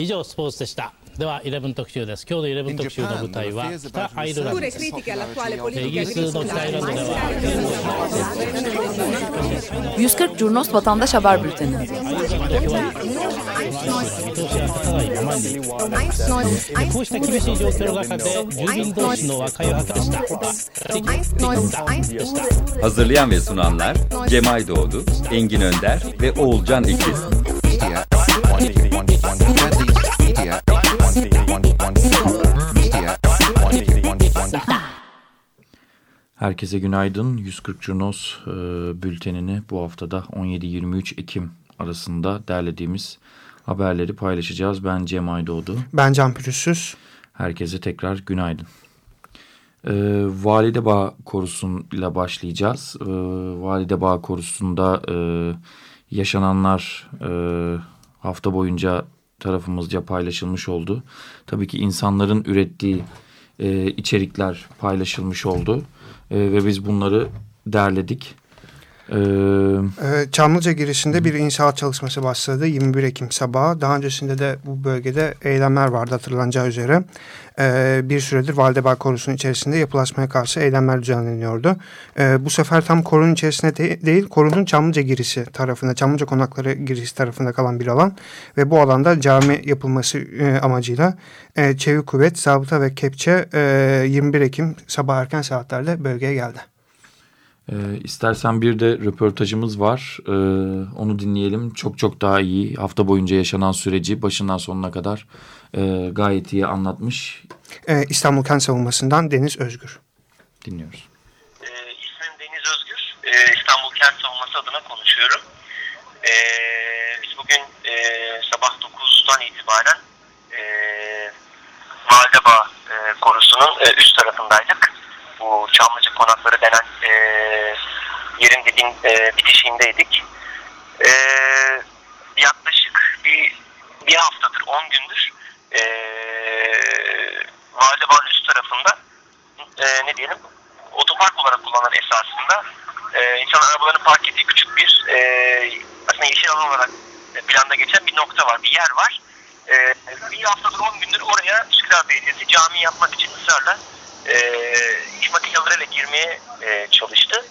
以上スポーツでしたでは11特集です今日の11特集の舞台は北アイルランドですイギリスの北アイルランドでは140 Curnos Vatandaş Haber Bülteni. Hazırlayan ve sunanlar Cemay Doğdu, Engin Önder ve Oğulcan İkiz. Herkese günaydın. 140 Curnos e, bültenini bu haftada 17-23 Ekim arasında derlediğimiz haberleri paylaşacağız. Ben Cem Aydoğdu. Ben Can Pürüzsüz. Herkese tekrar günaydın. E, Valide Bağ Korusu'yla başlayacağız. E, Valide Bağ Korusu'nda e, yaşananlar e, hafta boyunca tarafımızca paylaşılmış oldu. Tabii ki insanların ürettiği e, içerikler paylaşılmış oldu. E, ve biz bunları derledik. Ee, Çamlıca girişinde bir inşaat çalışması başladı 21 Ekim sabahı. Daha öncesinde de bu bölgede eylemler vardı hatırlanacağı üzere. Ee, bir süredir Validebağ Korusu'nun içerisinde yapılaşmaya karşı eylemler düzenleniyordu. Ee, bu sefer tam korunun içerisinde de değil, korunun Çamlıca girişi tarafında, Çamlıca konakları girişi tarafında kalan bir alan. Ve bu alanda cami yapılması e, amacıyla e, Çevik Kuvvet, Zabıta ve Kepçe e, 21 Ekim sabah erken saatlerde bölgeye geldi. E, istersen bir de röportajımız var. E, onu dinleyelim. Çok çok daha iyi. Hafta boyunca yaşanan süreci başından sonuna kadar e, gayet iyi anlatmış. E, İstanbul Kent Savunması'ndan Deniz Özgür. Dinliyoruz. E, ismim Deniz Özgür. E, İstanbul Kent Savunması adına konuşuyorum. E, biz bugün e, sabah 9'dan itibaren e, Validebağ e, korusunun e, üst tarafındaydık bu Çamlıca konakları denen e, yerin dibin e, bitişiğindeydik. E, yaklaşık bir, bir haftadır, 10 gündür e, Validebağ'ın üst tarafında e, ne diyelim otopark olarak kullanan esasında e, insanlar arabalarını park ettiği küçük bir e, aslında yeşil alan olarak planda geçen bir nokta var, bir yer var. E, bir haftadır 10 gündür oraya Üsküdar Belediyesi cami yapmak için ısrarla e, iş makineleriyle girmeye e, çalıştı.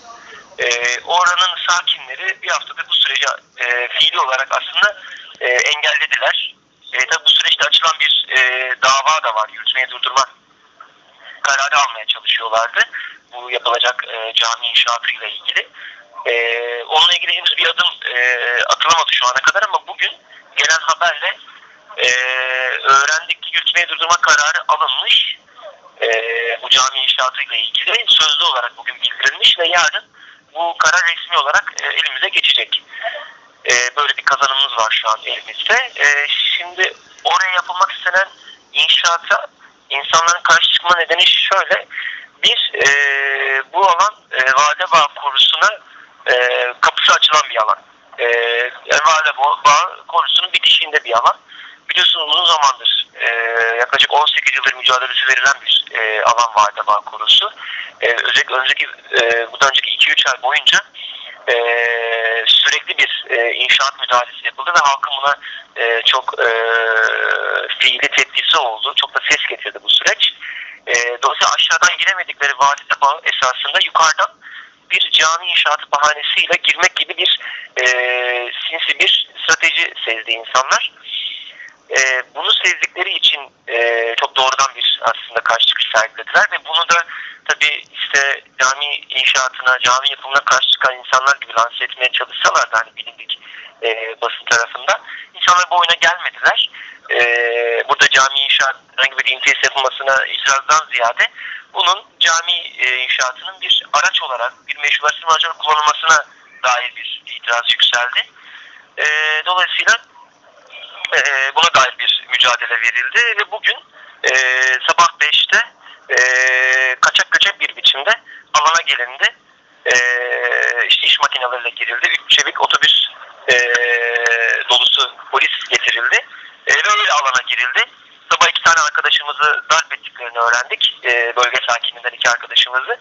E, oranın sakinleri bir haftadır bu süreci e, fiili olarak aslında e, engellediler. E, tabi bu süreçte açılan bir e, dava da var. Yürütmeyi durdurma kararı almaya çalışıyorlardı. Bu yapılacak e, cami inşaatıyla ilgili. E, onunla ilgili henüz bir adım e, atılamadı şu ana kadar ama bugün gelen haberle e, öğrendik ki yürütmeyi durdurma kararı alınmış e, bu cami inşaatıyla ilgili sözlü olarak bugün bildirilmiş ve yarın bu karar resmi olarak e, elimize geçecek. E, böyle bir kazanımımız var şu an elimizde. E, şimdi oraya yapılmak istenen inşaata insanların karşı çıkma nedeni şöyle. Bir, e, bu alan e, Vadebağ korusuna e, kapısı açılan bir alan. E, yani Vadebağ korusunun bitişiğinde bir alan. Biliyorsunuz uzun zamandır e, yaklaşık 18 yıldır mücadelesi verilen bir e, alan vardı Bağ Korusu. E, özellikle önceki, e, bundan önceki 2-3 ay boyunca e, sürekli bir e, inşaat müdahalesi yapıldı ve halkın buna e, çok e, fiili tepkisi oldu. Çok da ses getirdi bu süreç. E, dolayısıyla aşağıdan giremedikleri Valide Bağ esasında yukarıdan bir cami inşaatı bahanesiyle girmek gibi bir e, sinsi bir strateji sezdi insanlar. E, bunu sezdikleri için e, çok doğrudan bir aslında karşı çıkış sergilediler ve bunu da tabi işte cami inşaatına, cami yapımına karşı çıkan insanlar gibi lanse etmeye çalışsalar da hani bilindik e, basın tarafında insanlar bu oyuna gelmediler. E, burada cami inşaat herhangi bir imtiyaz yapılmasına itirazdan ziyade bunun cami e, inşaatının bir araç olarak, bir meşrulaştırma aracı kullanılmasına dair bir itiraz yükseldi. E, dolayısıyla e, buna dair bir mücadele verildi ve bugün e, sabah 5'te e, kaçak göçek bir biçimde alana gelindi. E, işte iş makineleriyle girildi. Üç çevik otobüs e, dolusu polis getirildi. E, ve öyle alana girildi. Sabah iki tane arkadaşımızı darp ettiklerini öğrendik. E, bölge sakininden iki arkadaşımızı.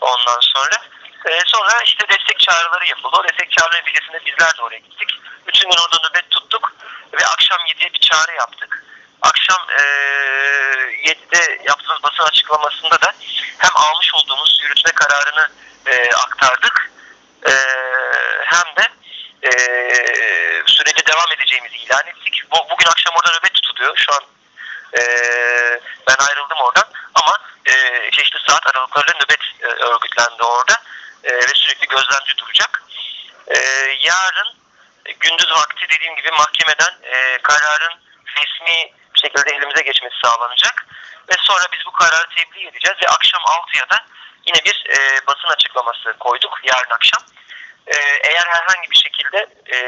Ondan sonra e, sonra işte destek çağrıları yapıldı. O destek çağrıları neticesinde bizler de oraya gittik. Bütün gün orada nöbet. Ve akşam 7'ye bir çağrı yaptık. Akşam e, 7'de yaptığımız basın açıklamasında da hem almış olduğumuz yürütme kararını e, aktardık e, hem de e, sürece devam edeceğimizi ilan ettik. Bu, bugün akşam orada nöbet tutuluyor. Şu an e, ben ayrıldım oradan ama e, çeşitli saat aralıklarıyla nöbet e, örgütlendi orada e, ve sürekli gözlemci duracak. E, yarın e, gündüz vakti dediğim gibi mahkemeden e, kararın resmi bir şekilde elimize geçmesi sağlanacak ve sonra biz bu kararı tebliğ edeceğiz ve akşam 6'ya da yine bir e, basın açıklaması koyduk yarın akşam. E, eğer herhangi bir şekilde e,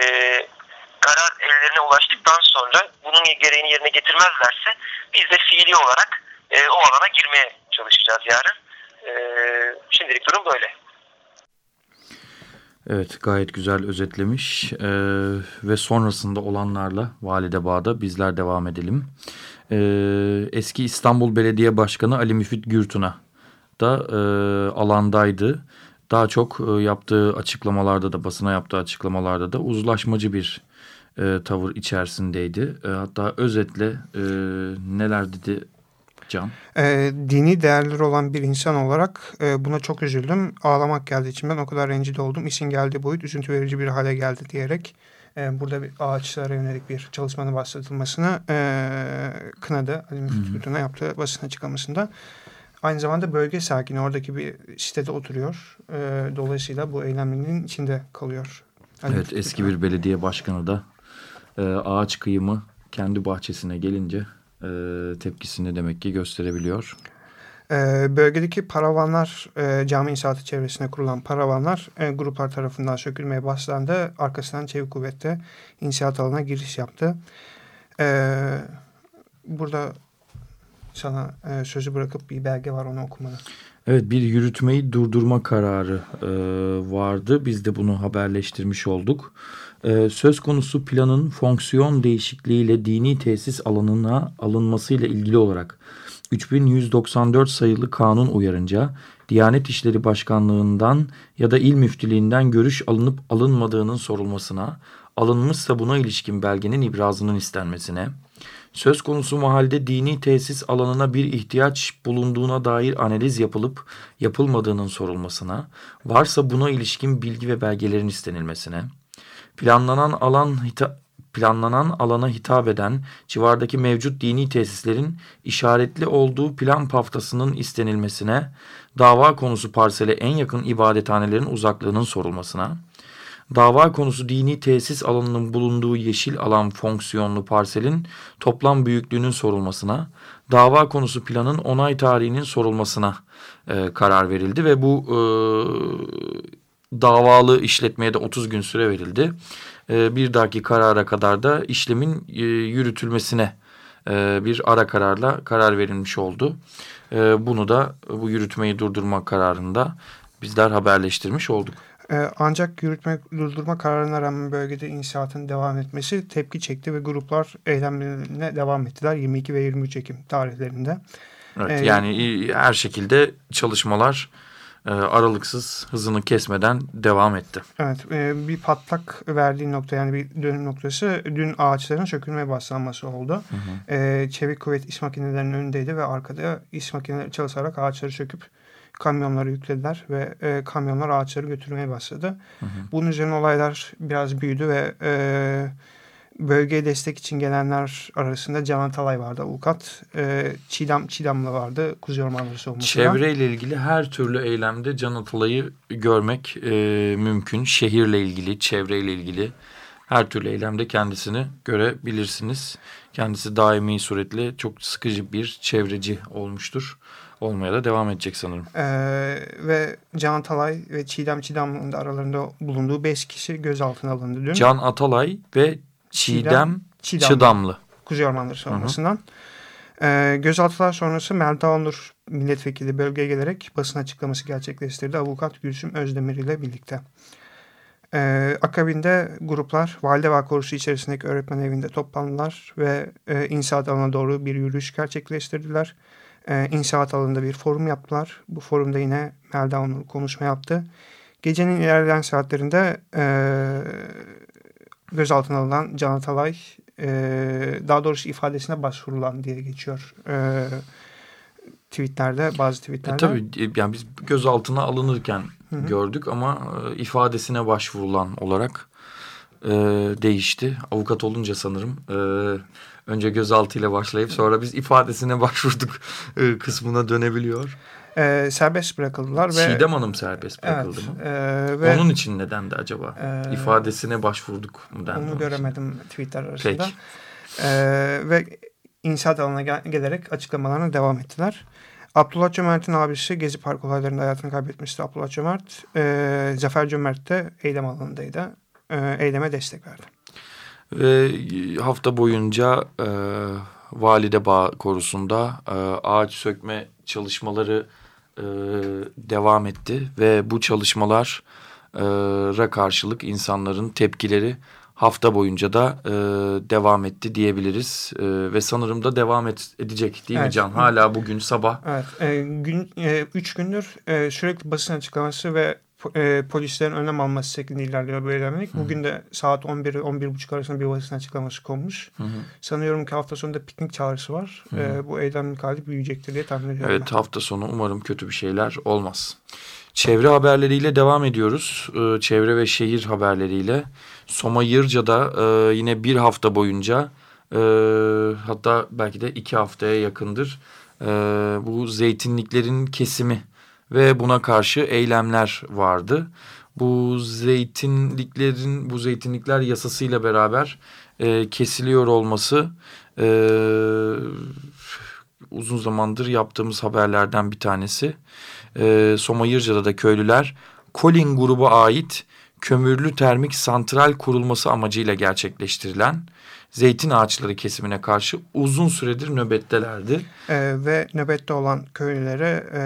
karar ellerine ulaştıktan sonra bunun gereğini yerine getirmezlerse biz de fiili olarak e, o alana girmeye çalışacağız yarın. E, şimdilik durum böyle. Evet gayet güzel özetlemiş ee, ve sonrasında olanlarla Valide Bağ'da bizler devam edelim. Ee, eski İstanbul Belediye Başkanı Ali Müfit Gürtun'a da e, alandaydı. Daha çok e, yaptığı açıklamalarda da basına yaptığı açıklamalarda da uzlaşmacı bir e, tavır içerisindeydi. E, hatta özetle e, neler dedi Can? E, dini değerleri olan bir insan olarak e, buna çok üzüldüm. Ağlamak geldi içimden o kadar rencide oldum. İşin geldiği boyut üzüntü verici bir hale geldi diyerek e, burada bir ağaçlara yönelik bir çalışmanın başlatılmasını e, kınadı. Ali Müftü yaptığı basın açıklamasında. Aynı zamanda bölge sakini oradaki bir sitede oturuyor. E, dolayısıyla bu eyleminin içinde kalıyor. Ali evet eski bir belediye başkanı da e, ağaç kıyımı kendi bahçesine gelince e, tepkisini demek ki gösterebiliyor. E, bölgedeki paravanlar, e, cami inşaatı çevresine kurulan paravanlar e, gruplar tarafından sökülmeye başlandı. Arkasından Çevik Kuvvet'te inşaat alanına giriş yaptı. E, burada sana e, sözü bırakıp bir belge var onu okumanı. Evet bir yürütmeyi durdurma kararı vardı. Biz de bunu haberleştirmiş olduk. Söz konusu planın fonksiyon değişikliğiyle dini tesis alanına alınmasıyla ilgili olarak 3194 sayılı kanun uyarınca Diyanet İşleri Başkanlığından ya da il müftülüğünden görüş alınıp alınmadığının sorulmasına, alınmışsa buna ilişkin belgenin ibrazının istenmesine, söz konusu mahalde dini tesis alanına bir ihtiyaç bulunduğuna dair analiz yapılıp yapılmadığının sorulmasına, varsa buna ilişkin bilgi ve belgelerin istenilmesine, planlanan alan hita planlanan alana hitap eden civardaki mevcut dini tesislerin işaretli olduğu plan paftasının istenilmesine, dava konusu parsele en yakın ibadethanelerin uzaklığının sorulmasına, dava konusu dini tesis alanının bulunduğu yeşil alan fonksiyonlu parselin toplam büyüklüğünün sorulmasına, dava konusu planın onay tarihinin sorulmasına e, karar verildi ve bu e, davalı işletmeye de 30 gün süre verildi. E, bir dahaki karara kadar da işlemin e, yürütülmesine e, bir ara kararla karar verilmiş oldu. E, bunu da bu yürütmeyi durdurma kararında bizler haberleştirmiş olduk. Ee, ancak yürütme durdurma kararına rağmen bölgede inşaatın devam etmesi tepki çekti ve gruplar eylemlerine devam ettiler 22 ve 23 Ekim tarihlerinde. Evet, ee, yani her şekilde çalışmalar aralıksız hızını kesmeden devam etti. Evet e, bir patlak verdiği nokta yani bir dönüm noktası dün ağaçların sökülmeye başlanması oldu. Hı hı. E, çevik kuvvet iş makinelerinin önündeydi ve arkada iş makineleri çalışarak ağaçları söküp kamyonları yüklediler ve e, kamyonlar ağaçları götürmeye başladı. Hı hı. Bunun üzerine olaylar biraz büyüdü ve e, bölgeye destek için gelenler arasında Canan Talay vardı avukat. E, Çiğdem Çiğdemli vardı Kuzey Ormanları Savunması'na. Çevreyle ilgili her türlü eylemde Canan Talay'ı görmek e, mümkün. Şehirle ilgili, çevreyle ilgili her türlü eylemde kendisini görebilirsiniz. Kendisi daimi suretle çok sıkıcı bir çevreci olmuştur olmaya da devam edecek sanırım. Ee, ve Can Atalay ve Çiğdem Çiğdem'in de aralarında bulunduğu beş kişi gözaltına alındı dün. Can Atalay ve Çiğdem, Çiğdem Çıdamlı. Kuzey Ormanları savunmasından. Ee, gözaltılar sonrası Melda Onur milletvekili bölgeye gelerek basın açıklaması gerçekleştirdi. Avukat Gülsüm Özdemir ile birlikte. Ee, akabinde gruplar Valideva Korusu içerisindeki öğretmen evinde toplandılar ve e, inşaat alanına doğru bir yürüyüş gerçekleştirdiler e, inşaat alanında bir forum yaptılar. Bu forumda yine Melda Onur konuşma yaptı. Gecenin ilerleyen saatlerinde e, gözaltına alınan Can Atalay e, daha doğrusu ifadesine başvurulan diye geçiyor e, tweetlerde bazı tweetlerde. E, tabii yani biz gözaltına alınırken Hı -hı. gördük ama e, ifadesine başvurulan olarak e, değişti. Avukat olunca sanırım e, önce gözaltıyla başlayıp sonra biz ifadesine başvurduk e, kısmına dönebiliyor. E, serbest bırakıldılar. ve Çiğdem Hanım serbest bırakıldı evet, mı? E, ve, Onun için neden de acaba? E, ifadesine başvurduk mu dendi? Onu göremedim tweetler arasında. Peki. E, ve inşaat alanına gel gelerek açıklamalarına devam ettiler. Abdullah Cömert'in abisi Gezi Park olaylarında hayatını kaybetmişti. Abdullah Cömert, e, Zafer Cömert de eylem alanındaydı. E, eyleme destek verdi. Ve hafta boyunca e, Valide Bağ Korusu'nda e, ağaç sökme çalışmaları e, devam etti. Ve bu çalışmalara karşılık insanların tepkileri hafta boyunca da e, devam etti diyebiliriz. E, ve sanırım da devam et, edecek değil evet. mi Can? Hala bugün sabah. Evet. E, gün e, Üç gündür e, sürekli basın açıklaması ve e, polislerin önlem alması şeklinde ilerliyor bu eylemlik. Bugün de saat 11 11.30 arasında bir basın açıklaması konmuş. Hı hı. Sanıyorum ki hafta sonunda piknik çağrısı var. Hı hı. E, bu eylemlik hali büyüyecektir diye tahmin ediyorum. Evet ben. hafta sonu umarım kötü bir şeyler olmaz. Çevre haberleriyle devam ediyoruz. Ee, çevre ve şehir haberleriyle. Soma Yırca'da e, yine bir hafta boyunca e, hatta belki de iki haftaya yakındır e, bu zeytinliklerin kesimi ve buna karşı eylemler vardı. Bu zeytinliklerin bu zeytinlikler yasasıyla beraber e, kesiliyor olması e, uzun zamandır yaptığımız haberlerden bir tanesi. E, Soma Yırca'da da köylüler Colin grubu ait kömürlü termik santral kurulması amacıyla gerçekleştirilen zeytin ağaçları kesimine karşı uzun süredir nöbettelerdi. Ee, ve nöbette olan köylülere e,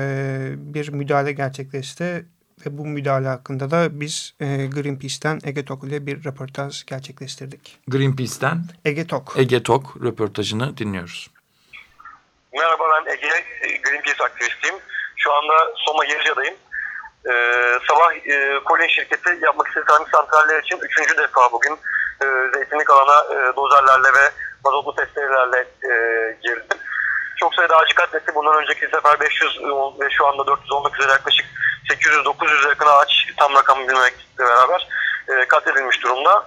bir müdahale gerçekleşti ve bu müdahale hakkında da biz e, Greenpeace'ten Ege Tok ile bir röportaj gerçekleştirdik. Greenpeace'ten Ege Tok. Ege Tok röportajını dinliyoruz. Merhaba ben Ege, Greenpeace aktivistiyim. Şu anda Soma Yırca'dayım. Ee, sabah e, Colin şirketi yapmak istediği termik santraller için üçüncü defa bugün e, zeytinlik alana e, dozerlerle ve mazotlu testerelerle e, girdi. Çok sayıda ağacı katletti. Bundan önceki sefer 500 ve şu anda 400 olmak üzere yaklaşık 800-900 yakın ağaç tam rakamı bilmekle beraber e, katledilmiş durumda.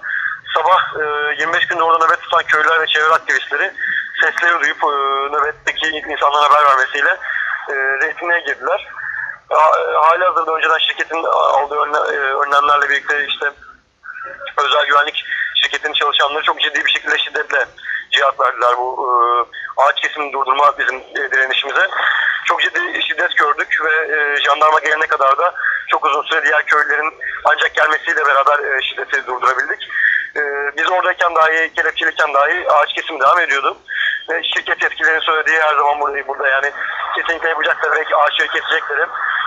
Sabah e, 25 günde orada nöbet tutan köylüler ve çevre aktivistleri sesleri duyup e, nöbetteki insanlara haber vermesiyle e, zeytinliğe girdiler. Hali hazırda önceden şirketin aldığı e, önlemlerle birlikte işte özel güvenlik şirketin çalışanları çok ciddi bir şekilde şiddetle cevap verdiler bu e, ağaç kesimini durdurma bizim e, direnişimize. Çok ciddi şiddet gördük ve e, jandarma gelene kadar da çok uzun süre diğer köylülerin ancak gelmesiyle beraber e, şiddeti durdurabildik. E, biz oradayken dahi, kelepçeliyken dahi ağaç kesimi devam ediyordu. Ve şirket yetkililerinin söylediği her zaman burada, burada yani kesinlikle yapacaklar ve ağaçları kesecekleri.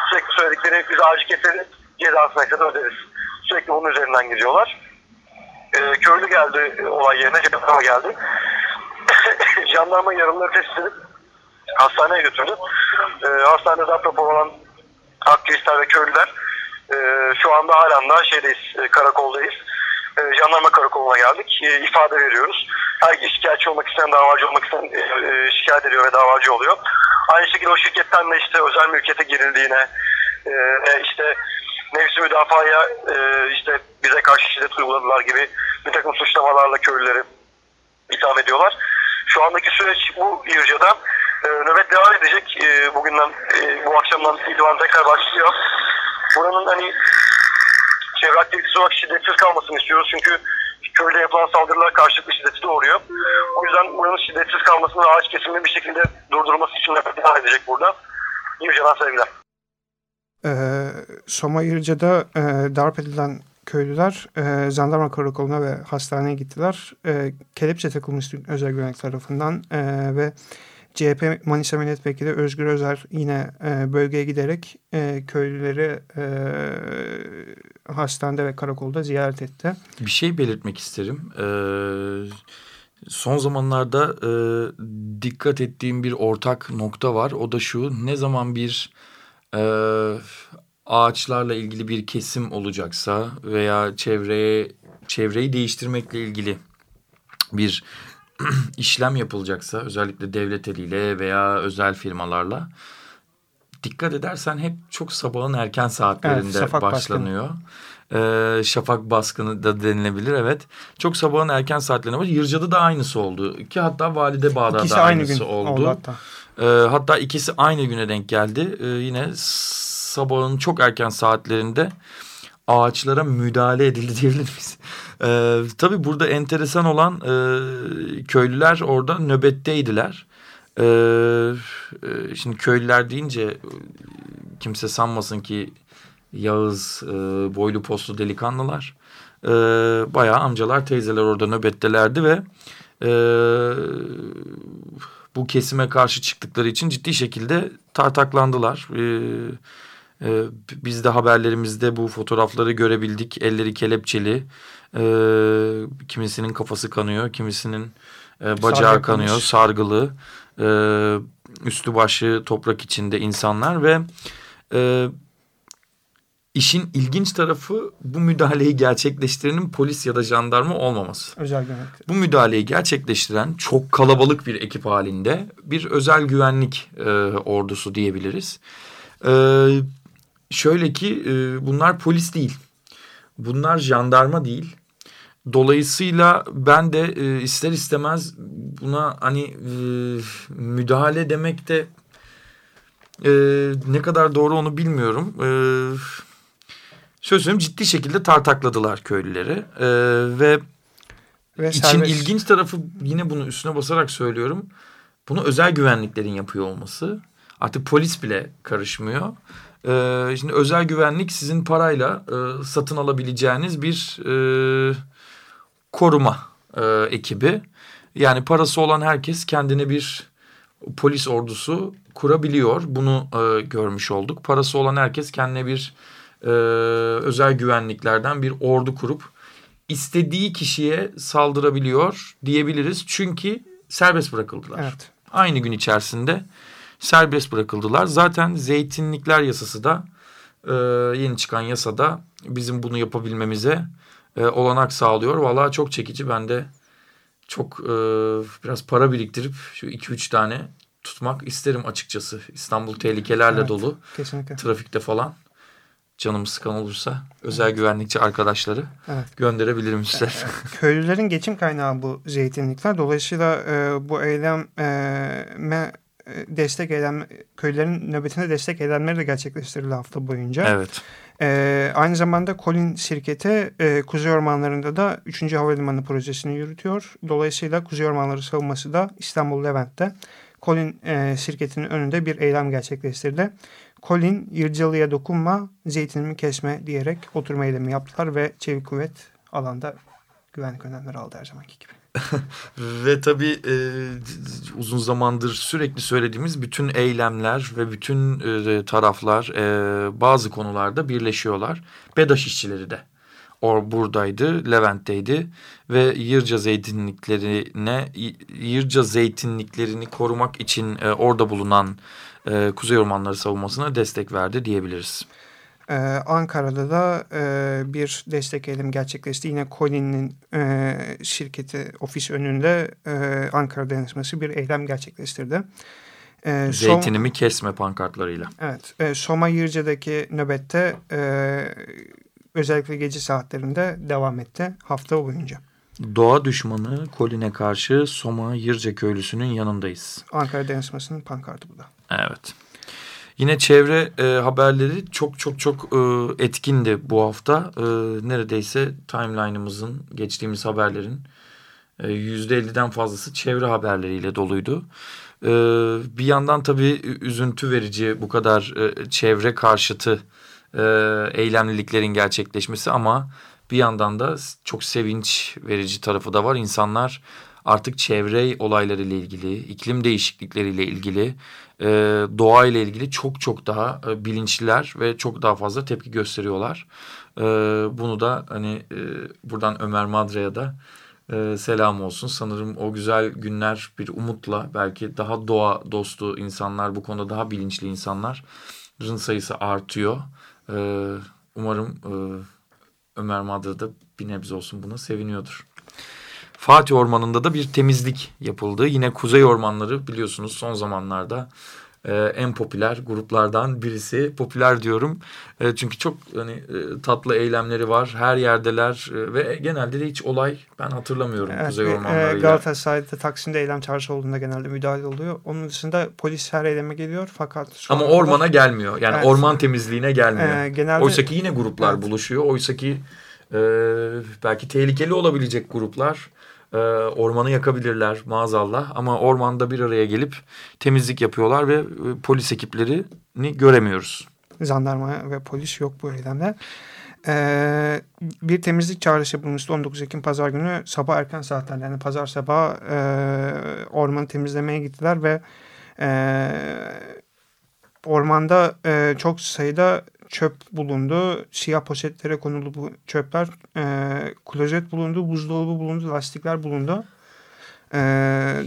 Sürekli söyledikleri biz ağacı keseriz, cezasını kadar öderiz. Sürekli bunun üzerinden gidiyorlar e, köylü geldi olay yerine, jandarma geldi. jandarma yaralıları tespit edip hastaneye götürdü. E, hastanede rapor olan aktivistler ve köylüler e, şu anda halen daha şeydeyiz, e, karakoldayız. E, jandarma karakoluna geldik. E, ifade veriyoruz. Her şikayetçi olmak isteyen, davacı olmak isteyen e, e, şikayet ediyor ve davacı oluyor. Aynı şekilde o şirketten de işte özel mülkiyete girildiğine, e, işte nefsi müdafaya e, işte bize karşı şiddet uyguladılar gibi bir takım suçlamalarla köylüleri itham ediyorlar. Şu andaki süreç bu Yırca'da e, nöbet devam edecek. E, bugünden, e, bu akşamdan itibaren tekrar başlıyor. Buranın hani çevre aktivitesi olarak şiddetsiz kalmasını istiyoruz. Çünkü köyde yapılan saldırılar karşılıklı şiddeti doğuruyor. O yüzden buranın şiddetsiz kalmasını ve ağaç kesimini bir şekilde durdurması için nöbet devam edecek burada. Yırca'dan sevgiler. Ee, Soma Yırca'da e, darp edilen köylüler e, jandarma karakoluna ve hastaneye gittiler. E, kelepçe takılmış özel güvenlik tarafından e, ve CHP Manisa Milletvekili Özgür Özer yine e, bölgeye giderek e, köylüleri e, hastanede ve karakolda ziyaret etti. Bir şey belirtmek isterim. Ee, son zamanlarda e, dikkat ettiğim bir ortak nokta var. O da şu ne zaman bir e, ağaçlarla ilgili bir kesim olacaksa veya çevreye çevreyi değiştirmekle ilgili bir işlem yapılacaksa özellikle devlet eliyle veya özel firmalarla dikkat edersen hep çok sabahın erken saatlerinde evet, başlanıyor. Ee, şafak baskını da denilebilir evet. Çok sabahın erken saatlerinde var. Yırca'da da aynısı oldu. Ki hatta Valide Bağ'da İkisi da aynı gün oldu. oldu hatta. Ee, hatta ikisi aynı güne denk geldi. Ee, yine sabahın çok erken saatlerinde ağaçlara müdahale edildi diyebilir miyiz? Ee, tabii burada enteresan olan e, köylüler orada nöbetteydiler. Ee, e, şimdi köylüler deyince e, kimse sanmasın ki Yağız, e, boylu postlu delikanlılar. E, bayağı amcalar, teyzeler orada nöbettelerdi ve e, bu kesime karşı çıktıkları için ciddi şekilde tartaklandılar. E, e, biz de haberlerimizde bu fotoğrafları görebildik. Elleri kelepçeli, e, kimisinin kafası kanıyor, kimisinin e, bacağı Sargı kanıyor, sargılı, e, üstü başı toprak içinde insanlar ve... E, İşin ilginç tarafı bu müdahaleyi gerçekleştirenin polis ya da jandarma olmaması. Özel güvenlik. Bu müdahaleyi gerçekleştiren çok kalabalık bir ekip halinde bir özel güvenlik e, ordusu diyebiliriz. E, şöyle ki e, bunlar polis değil. Bunlar jandarma değil. Dolayısıyla ben de e, ister istemez buna hani e, müdahale demek de e, ne kadar doğru onu bilmiyorum. E, söyleyeyim ciddi şekilde tartakladılar köylüleri ee, ve, ve için serbest. ilginç tarafı yine bunu üstüne basarak söylüyorum. Bunu özel güvenliklerin yapıyor olması. Artık polis bile karışmıyor. Ee, şimdi özel güvenlik sizin parayla e, satın alabileceğiniz bir e, koruma e, ekibi. Yani parası olan herkes kendine bir polis ordusu kurabiliyor. Bunu e, görmüş olduk. Parası olan herkes kendine bir e, özel güvenliklerden bir ordu kurup istediği kişiye saldırabiliyor diyebiliriz. Çünkü serbest bırakıldılar. Evet. Aynı gün içerisinde serbest bırakıldılar. Zaten zeytinlikler yasası da e, yeni çıkan yasada bizim bunu yapabilmemize e, olanak sağlıyor. Vallahi çok çekici. Ben de çok e, biraz para biriktirip şu iki üç tane tutmak isterim açıkçası. İstanbul tehlikelerle evet, dolu. Kesinlikle. Trafikte falan canımız sıkan olursa özel evet. güvenlikçi arkadaşları evet. gönderebilirim ister. E, köylülerin geçim kaynağı bu zeytinlikler. Dolayısıyla e, bu eyleme e, destek eylem köylülerin nöbetine destek eylemleri de gerçekleştirildi hafta boyunca. Evet. E, aynı zamanda Colin şirketi e, Kuzey Ormanları'nda da 3. Havalimanı projesini yürütüyor. Dolayısıyla Kuzey Ormanları savunması da İstanbul Levent'te Colin e, şirketinin önünde bir eylem gerçekleştirdi. Colin Yırcalı'ya dokunma, zeytinimi kesme diyerek oturma eylemi yaptılar ve çevik kuvvet alanda güvenlik önlemleri aldı her zamanki gibi. ve tabii e, uzun zamandır sürekli söylediğimiz bütün eylemler ve bütün e, taraflar e, bazı konularda birleşiyorlar. BEDAŞ işçileri de or buradaydı, Levent'teydi ve Yırca zeytinliklerine Yırca zeytinliklerini korumak için e, orada bulunan e, Kuzey Ormanları savunmasına destek verdi diyebiliriz. Ee, Ankara'da da e, bir destek eylemi gerçekleşti. Yine Colin'in e, şirketi ofis önünde e, Ankara dayanışması bir eylem gerçekleştirdi. E, Zeytinimi Som kesme pankartlarıyla. Evet. E, Soma Yırca'daki nöbette e, özellikle gece saatlerinde devam etti hafta boyunca. Doğa düşmanı Kolin'e karşı Soma Yırca köylüsünün yanındayız. Ankara Dayanışması'nın pankartı bu da. Evet. Yine çevre e, haberleri çok çok çok e, etkindi bu hafta. E, neredeyse timeline'ımızın geçtiğimiz haberlerin e, yüzde 50'den fazlası çevre haberleriyle doluydu. E, bir yandan tabii üzüntü verici bu kadar e, çevre karşıtı e, eylemliliklerin gerçekleşmesi ama bir yandan da çok sevinç verici tarafı da var. İnsanlar artık çevre olaylarıyla ilgili, iklim değişiklikleriyle ilgili, e, doğa ile ilgili çok çok daha e, bilinçliler ve çok daha fazla tepki gösteriyorlar. E, bunu da hani e, buradan Ömer Madra'ya da e, selam olsun. Sanırım o güzel günler bir umutla belki daha doğa dostu insanlar, bu konuda daha bilinçli insanların sayısı artıyor. E, umarım e, Ömer Madra da bir nebze olsun buna seviniyordur. Fatih Ormanı'nda da bir temizlik yapıldı. Yine Kuzey Ormanları biliyorsunuz son zamanlarda e, en popüler gruplardan birisi. Popüler diyorum e, çünkü çok hani e, tatlı eylemleri var. Her yerdeler e, ve genelde de hiç olay ben hatırlamıyorum evet, Kuzey Ormanları'yla. E, Galatasaray'da Taksim'de eylem çağrısı olduğunda genelde müdahale oluyor. Onun dışında polis her eyleme geliyor fakat... Ama ormana da, gelmiyor. Yani evet, orman temizliğine gelmiyor. E, genelde, Oysa ki yine gruplar evet. buluşuyor. Oysa ki e, belki tehlikeli olabilecek gruplar e, ormanı yakabilirler maazallah ama ormanda bir araya gelip temizlik yapıyorlar ve e, polis ekiplerini göremiyoruz. Jandarma ve polis yok bu eylemde. Ee, bir temizlik çağrısı yapılmıştı 19 Ekim pazar günü sabah erken saatler yani pazar sabah e, ormanı temizlemeye gittiler ve e, ormanda e, çok sayıda çöp bulundu. Siyah poşetlere konulu bu çöpler. E, klozet bulundu, buzdolabı bulundu, lastikler bulundu. E,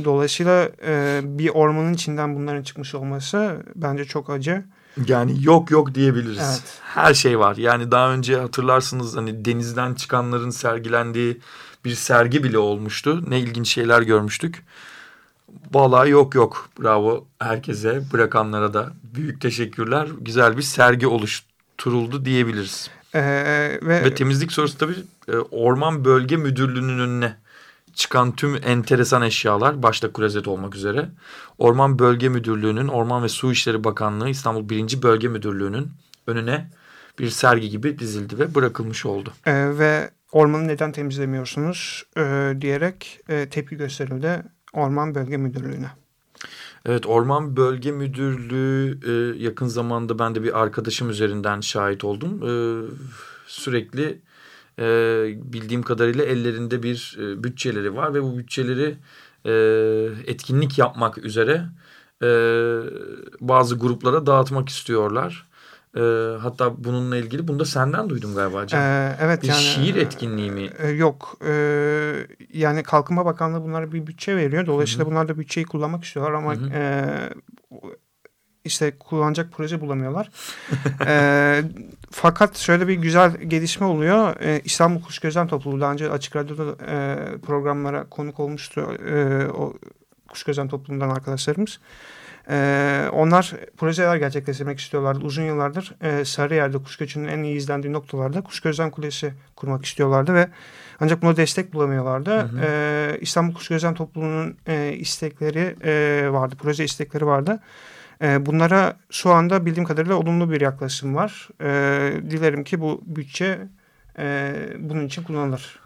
dolayısıyla e, bir ormanın içinden bunların çıkmış olması bence çok acı. Yani yok yok diyebiliriz. Evet. Her şey var. Yani daha önce hatırlarsınız hani denizden çıkanların sergilendiği bir sergi bile olmuştu. Ne ilginç şeyler görmüştük. Vallahi yok yok. Bravo herkese, bırakanlara da büyük teşekkürler. Güzel bir sergi oluştu turuldu diyebiliriz. Ee, ve, ve temizlik sorusu tabii e, Orman Bölge Müdürlüğü'nün önüne çıkan tüm enteresan eşyalar başta klozet olmak üzere Orman Bölge Müdürlüğü'nün Orman ve Su İşleri Bakanlığı İstanbul 1. Bölge Müdürlüğü'nün önüne bir sergi gibi dizildi ve bırakılmış oldu. Ee, ve ormanı neden temizlemiyorsunuz e, diyerek e, tepki gösterildi Orman Bölge Müdürlüğü'ne. Evet Orman Bölge Müdürlüğü e, yakın zamanda ben de bir arkadaşım üzerinden şahit oldum. E, sürekli e, bildiğim kadarıyla ellerinde bir e, bütçeleri var ve bu bütçeleri e, etkinlik yapmak üzere e, bazı gruplara dağıtmak istiyorlar. E, hatta bununla ilgili bunu da senden duydum galiba Can. Ee, evet. Bir yani, şiir etkinliği mi? E, yok. E, yani Kalkınma Bakanlığı bunlara bir bütçe veriyor. Dolayısıyla Hı -hı. bunlar da bütçeyi kullanmak istiyorlar ama Hı -hı. E, işte kullanacak proje bulamıyorlar. e, fakat şöyle bir güzel gelişme oluyor. E, İstanbul Kuş Gözlem Topluluğu daha önce Açık Radyo'da e, programlara konuk olmuştu. E, o Kuş Gözlem Topluluğundan arkadaşlarımız. E, onlar projeler gerçekleştirmek istiyorlardı. Uzun yıllardır e, Sarıyer'de kuş göçünün en iyi izlendiği noktalarda kuş gözlem kulesi kurmak istiyorlardı ve ancak buna destek bulamıyorlardı. Hı hı. E, İstanbul Kuş Gözlem Topluluğu'nun e, istekleri e, vardı, proje istekleri vardı. E, bunlara şu anda bildiğim kadarıyla olumlu bir yaklaşım var. E, dilerim ki bu bütçe e, bunun için kullanılır.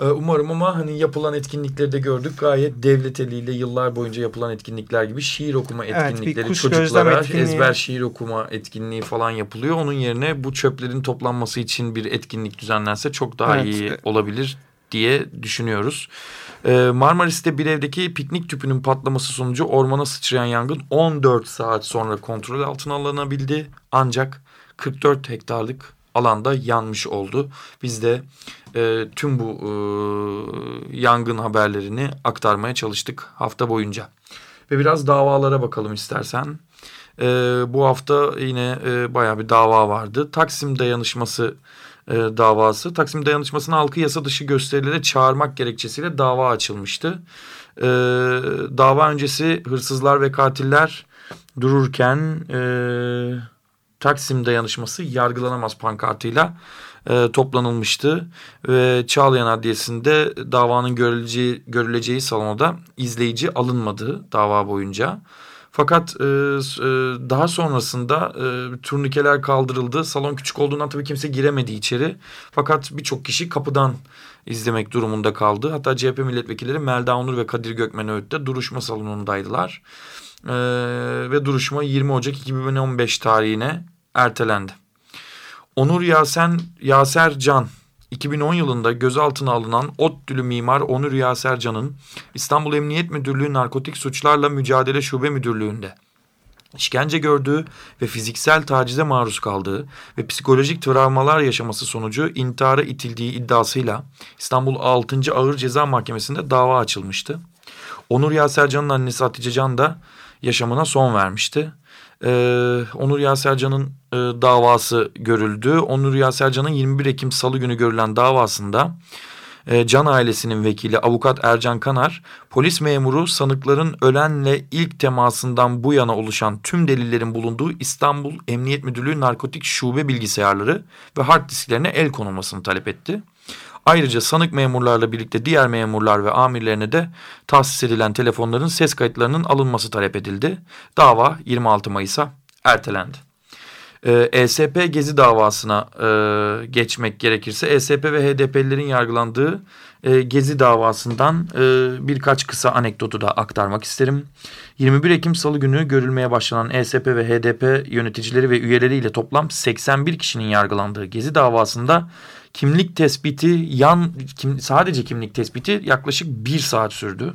Ee, umarım ama hani yapılan etkinlikleri de gördük. Gayet devlet eliyle yıllar boyunca yapılan etkinlikler gibi şiir okuma etkinlikleri evet, çocuklara etkinliği. ezber şiir okuma etkinliği falan yapılıyor. Onun yerine bu çöplerin toplanması için bir etkinlik düzenlense çok daha evet. iyi olabilir diye düşünüyoruz. Ee, Marmaris'te bir evdeki piknik tüpünün patlaması sonucu ormana sıçrayan yangın 14 saat sonra kontrol altına alınabildi. Ancak 44 hektarlık alanda yanmış oldu. Biz de e, tüm bu e, yangın haberlerini aktarmaya çalıştık hafta boyunca. Ve biraz davalara bakalım istersen. E, bu hafta yine e, bayağı bir dava vardı. Taksim dayanışması e, davası. Taksim dayanışmasına halkı yasa dışı gösterilere çağırmak gerekçesiyle dava açılmıştı. E, dava öncesi hırsızlar ve katiller dururken... E, Taksim dayanışması yargılanamaz pankartıyla e, toplanılmıştı. Ve Çağlayan Adliyesi'nde davanın görüleceği, görüleceği salonda izleyici alınmadı dava boyunca. Fakat e, e, daha sonrasında e, turnikeler kaldırıldı. Salon küçük olduğundan tabii kimse giremedi içeri. Fakat birçok kişi kapıdan izlemek durumunda kaldı. Hatta CHP milletvekilleri Melda Onur ve Kadir Gökmen Öğüt'te duruşma salonundaydılar. Ee, ve duruşma 20 Ocak 2015 tarihine ertelendi. Onur Yasen Yaser Can 2010 yılında gözaltına alınan ODTÜ'lü mimar Onur Yaser Can'ın İstanbul Emniyet Müdürlüğü Narkotik Suçlarla Mücadele Şube Müdürlüğü'nde işkence gördüğü ve fiziksel tacize maruz kaldığı ve psikolojik travmalar yaşaması sonucu intihara itildiği iddiasıyla İstanbul 6. Ağır Ceza Mahkemesi'nde dava açılmıştı. Onur Yaser Can'ın annesi Hatice Can da yaşamına son vermişti. Ee, Onur Yasercan'ın e, davası görüldü. Onur Yasercan'ın 21 Ekim Salı günü görülen davasında e, Can ailesinin vekili avukat Ercan Kanar, polis memuru sanıkların ölenle ilk temasından bu yana oluşan tüm delillerin bulunduğu İstanbul Emniyet Müdürlüğü Narkotik Şube bilgisayarları ve hard disklerine el konulmasını talep etti. Ayrıca sanık memurlarla birlikte diğer memurlar ve amirlerine de tahsis edilen telefonların ses kayıtlarının alınması talep edildi. Dava 26 Mayıs'a ertelendi. Ee, ESP Gezi davasına e, geçmek gerekirse ESP ve HDP'lilerin yargılandığı e, Gezi davasından e, birkaç kısa anekdotu da aktarmak isterim. 21 Ekim Salı günü görülmeye başlanan ESP ve HDP yöneticileri ve üyeleriyle toplam 81 kişinin yargılandığı Gezi davasında kimlik tespiti yan kim, sadece kimlik tespiti yaklaşık bir saat sürdü.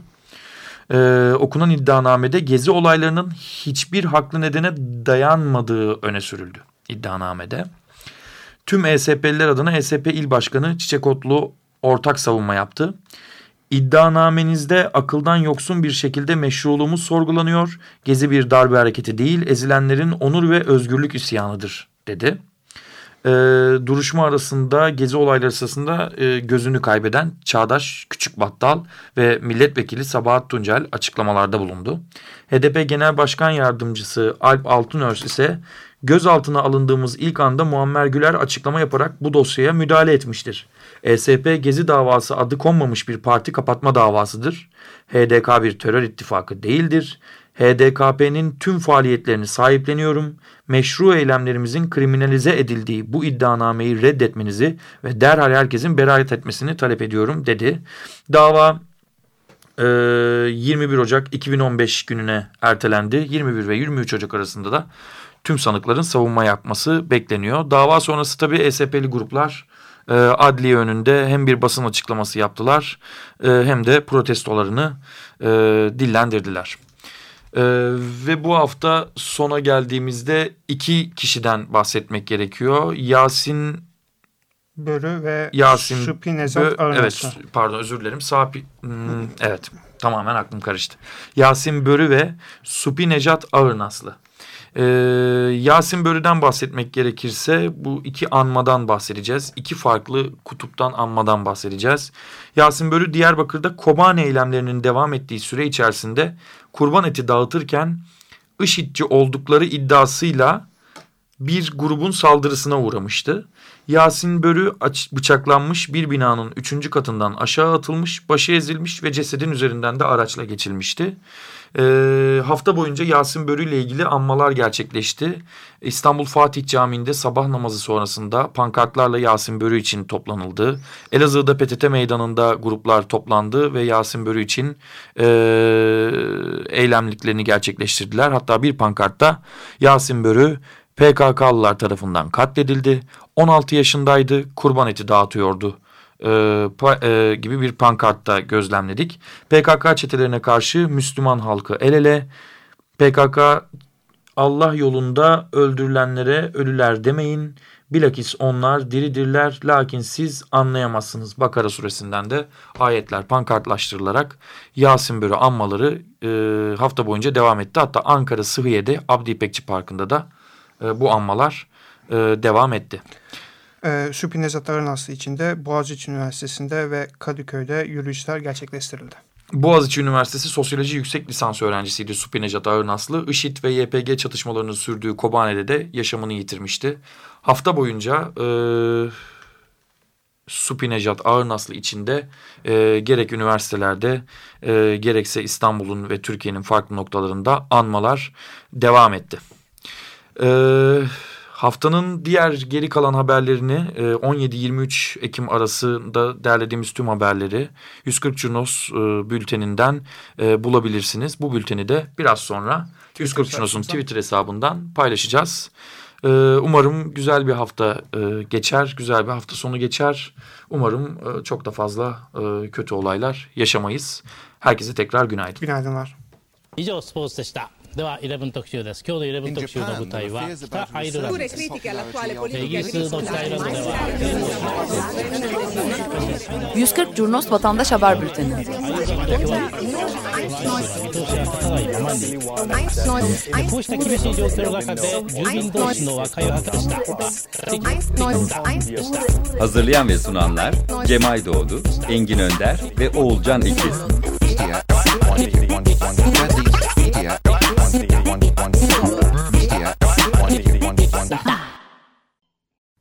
Ee, okunan iddianamede gezi olaylarının hiçbir haklı nedene dayanmadığı öne sürüldü iddianamede. Tüm ESP'liler adına ESP İl Başkanı Çiçek Otlu ortak savunma yaptı. İddianamenizde akıldan yoksun bir şekilde meşruluğumuz sorgulanıyor. Gezi bir darbe hareketi değil, ezilenlerin onur ve özgürlük isyanıdır dedi e, duruşma arasında gezi olayları sırasında e, gözünü kaybeden Çağdaş Küçük Battal ve milletvekili Sabahat Tuncel açıklamalarda bulundu. HDP Genel Başkan Yardımcısı Alp Altınörs ise gözaltına alındığımız ilk anda Muammer Güler açıklama yaparak bu dosyaya müdahale etmiştir. ESP Gezi davası adı konmamış bir parti kapatma davasıdır. HDK bir terör ittifakı değildir. HDKP'nin tüm faaliyetlerini sahipleniyorum. Meşru eylemlerimizin kriminalize edildiği bu iddianameyi reddetmenizi ve derhal herkesin beraat etmesini talep ediyorum dedi. Dava e, 21 Ocak 2015 gününe ertelendi. 21 ve 23 Ocak arasında da tüm sanıkların savunma yapması bekleniyor. Dava sonrası tabii ESP'li gruplar e, adliye önünde hem bir basın açıklaması yaptılar e, hem de protestolarını e, dillendirdiler. Ee, ve bu hafta sona geldiğimizde iki kişiden bahsetmek gerekiyor. Yasin Börü ve Yasin Şüphi Nezat Evet pardon özür dilerim. Sapi, hmm, evet tamamen aklım karıştı. Yasin Börü ve Supi Necat Ağırnaslı. Ee, Yasin Börü'den bahsetmek gerekirse bu iki anmadan bahsedeceğiz. İki farklı kutuptan anmadan bahsedeceğiz. Yasin Börü Diyarbakır'da Kobane eylemlerinin devam ettiği süre içerisinde kurban eti dağıtırken IŞİD'ci oldukları iddiasıyla bir grubun saldırısına uğramıştı. Yasin Börü bıçaklanmış bir binanın üçüncü katından aşağı atılmış, başı ezilmiş ve cesedin üzerinden de araçla geçilmişti. Ee, hafta boyunca Yasin Börü ile ilgili anmalar gerçekleşti. İstanbul Fatih Camii'nde sabah namazı sonrasında pankartlarla Yasin Börü için toplanıldı. Elazığ'da PTT meydanında gruplar toplandı ve Yasin Börü için e, eylemliklerini gerçekleştirdiler. Hatta bir pankartta Yasin Börü PKK'lılar tarafından katledildi. 16 yaşındaydı, kurban eti dağıtıyordu e, pa, e, gibi bir pankartta gözlemledik. PKK çetelerine karşı Müslüman halkı el ele. PKK Allah yolunda öldürülenlere ölüler demeyin. Bilakis onlar diridirler lakin siz anlayamazsınız. Bakara suresinden de ayetler pankartlaştırılarak Yasin Börü anmaları e, hafta boyunca devam etti. Hatta Ankara Sıhhiye'de Abdi İpekçi Parkı'nda da e, bu anmalar e, devam etti. E, Şüphi Nezat Arınaslı için de Boğaziçi Üniversitesi'nde ve Kadıköy'de yürüyüşler gerçekleştirildi. Boğaziçi Üniversitesi Sosyoloji Yüksek Lisans öğrencisiydi Supi Necat Ağırnaslı. IŞİD ve YPG çatışmalarının sürdüğü Kobane'de de yaşamını yitirmişti. Hafta boyunca e, Supi Necat Ağırnaslı içinde e, gerek üniversitelerde e, gerekse İstanbul'un ve Türkiye'nin farklı noktalarında anmalar devam etti. Evet. Haftanın diğer geri kalan haberlerini 17-23 e, Ekim arasında derlediğimiz tüm haberleri 140 Cunos e, bülteninden e, bulabilirsiniz. Bu bülteni de biraz sonra 140 Cunos'un Twitter hesabından paylaşacağız. Umarım güzel bir hafta geçer, güzel bir hafta sonu geçer. Umarım çok da fazla kötü olaylar yaşamayız. Herkese tekrar günaydın. Günaydınlar. 以上スポーツでした。 では11特集です今日の11特集の舞台は北アイルランドですイギリスの北アイルランドでは140 Curnos Vatandaş Haber Bülteni 見通しが立たないままにこうした厳しい状況の中で住民同士の和解を果たした Hazırlayan ve sunanlar Cemay Doğdu, Engin Önder ve Oğulcan İkiz.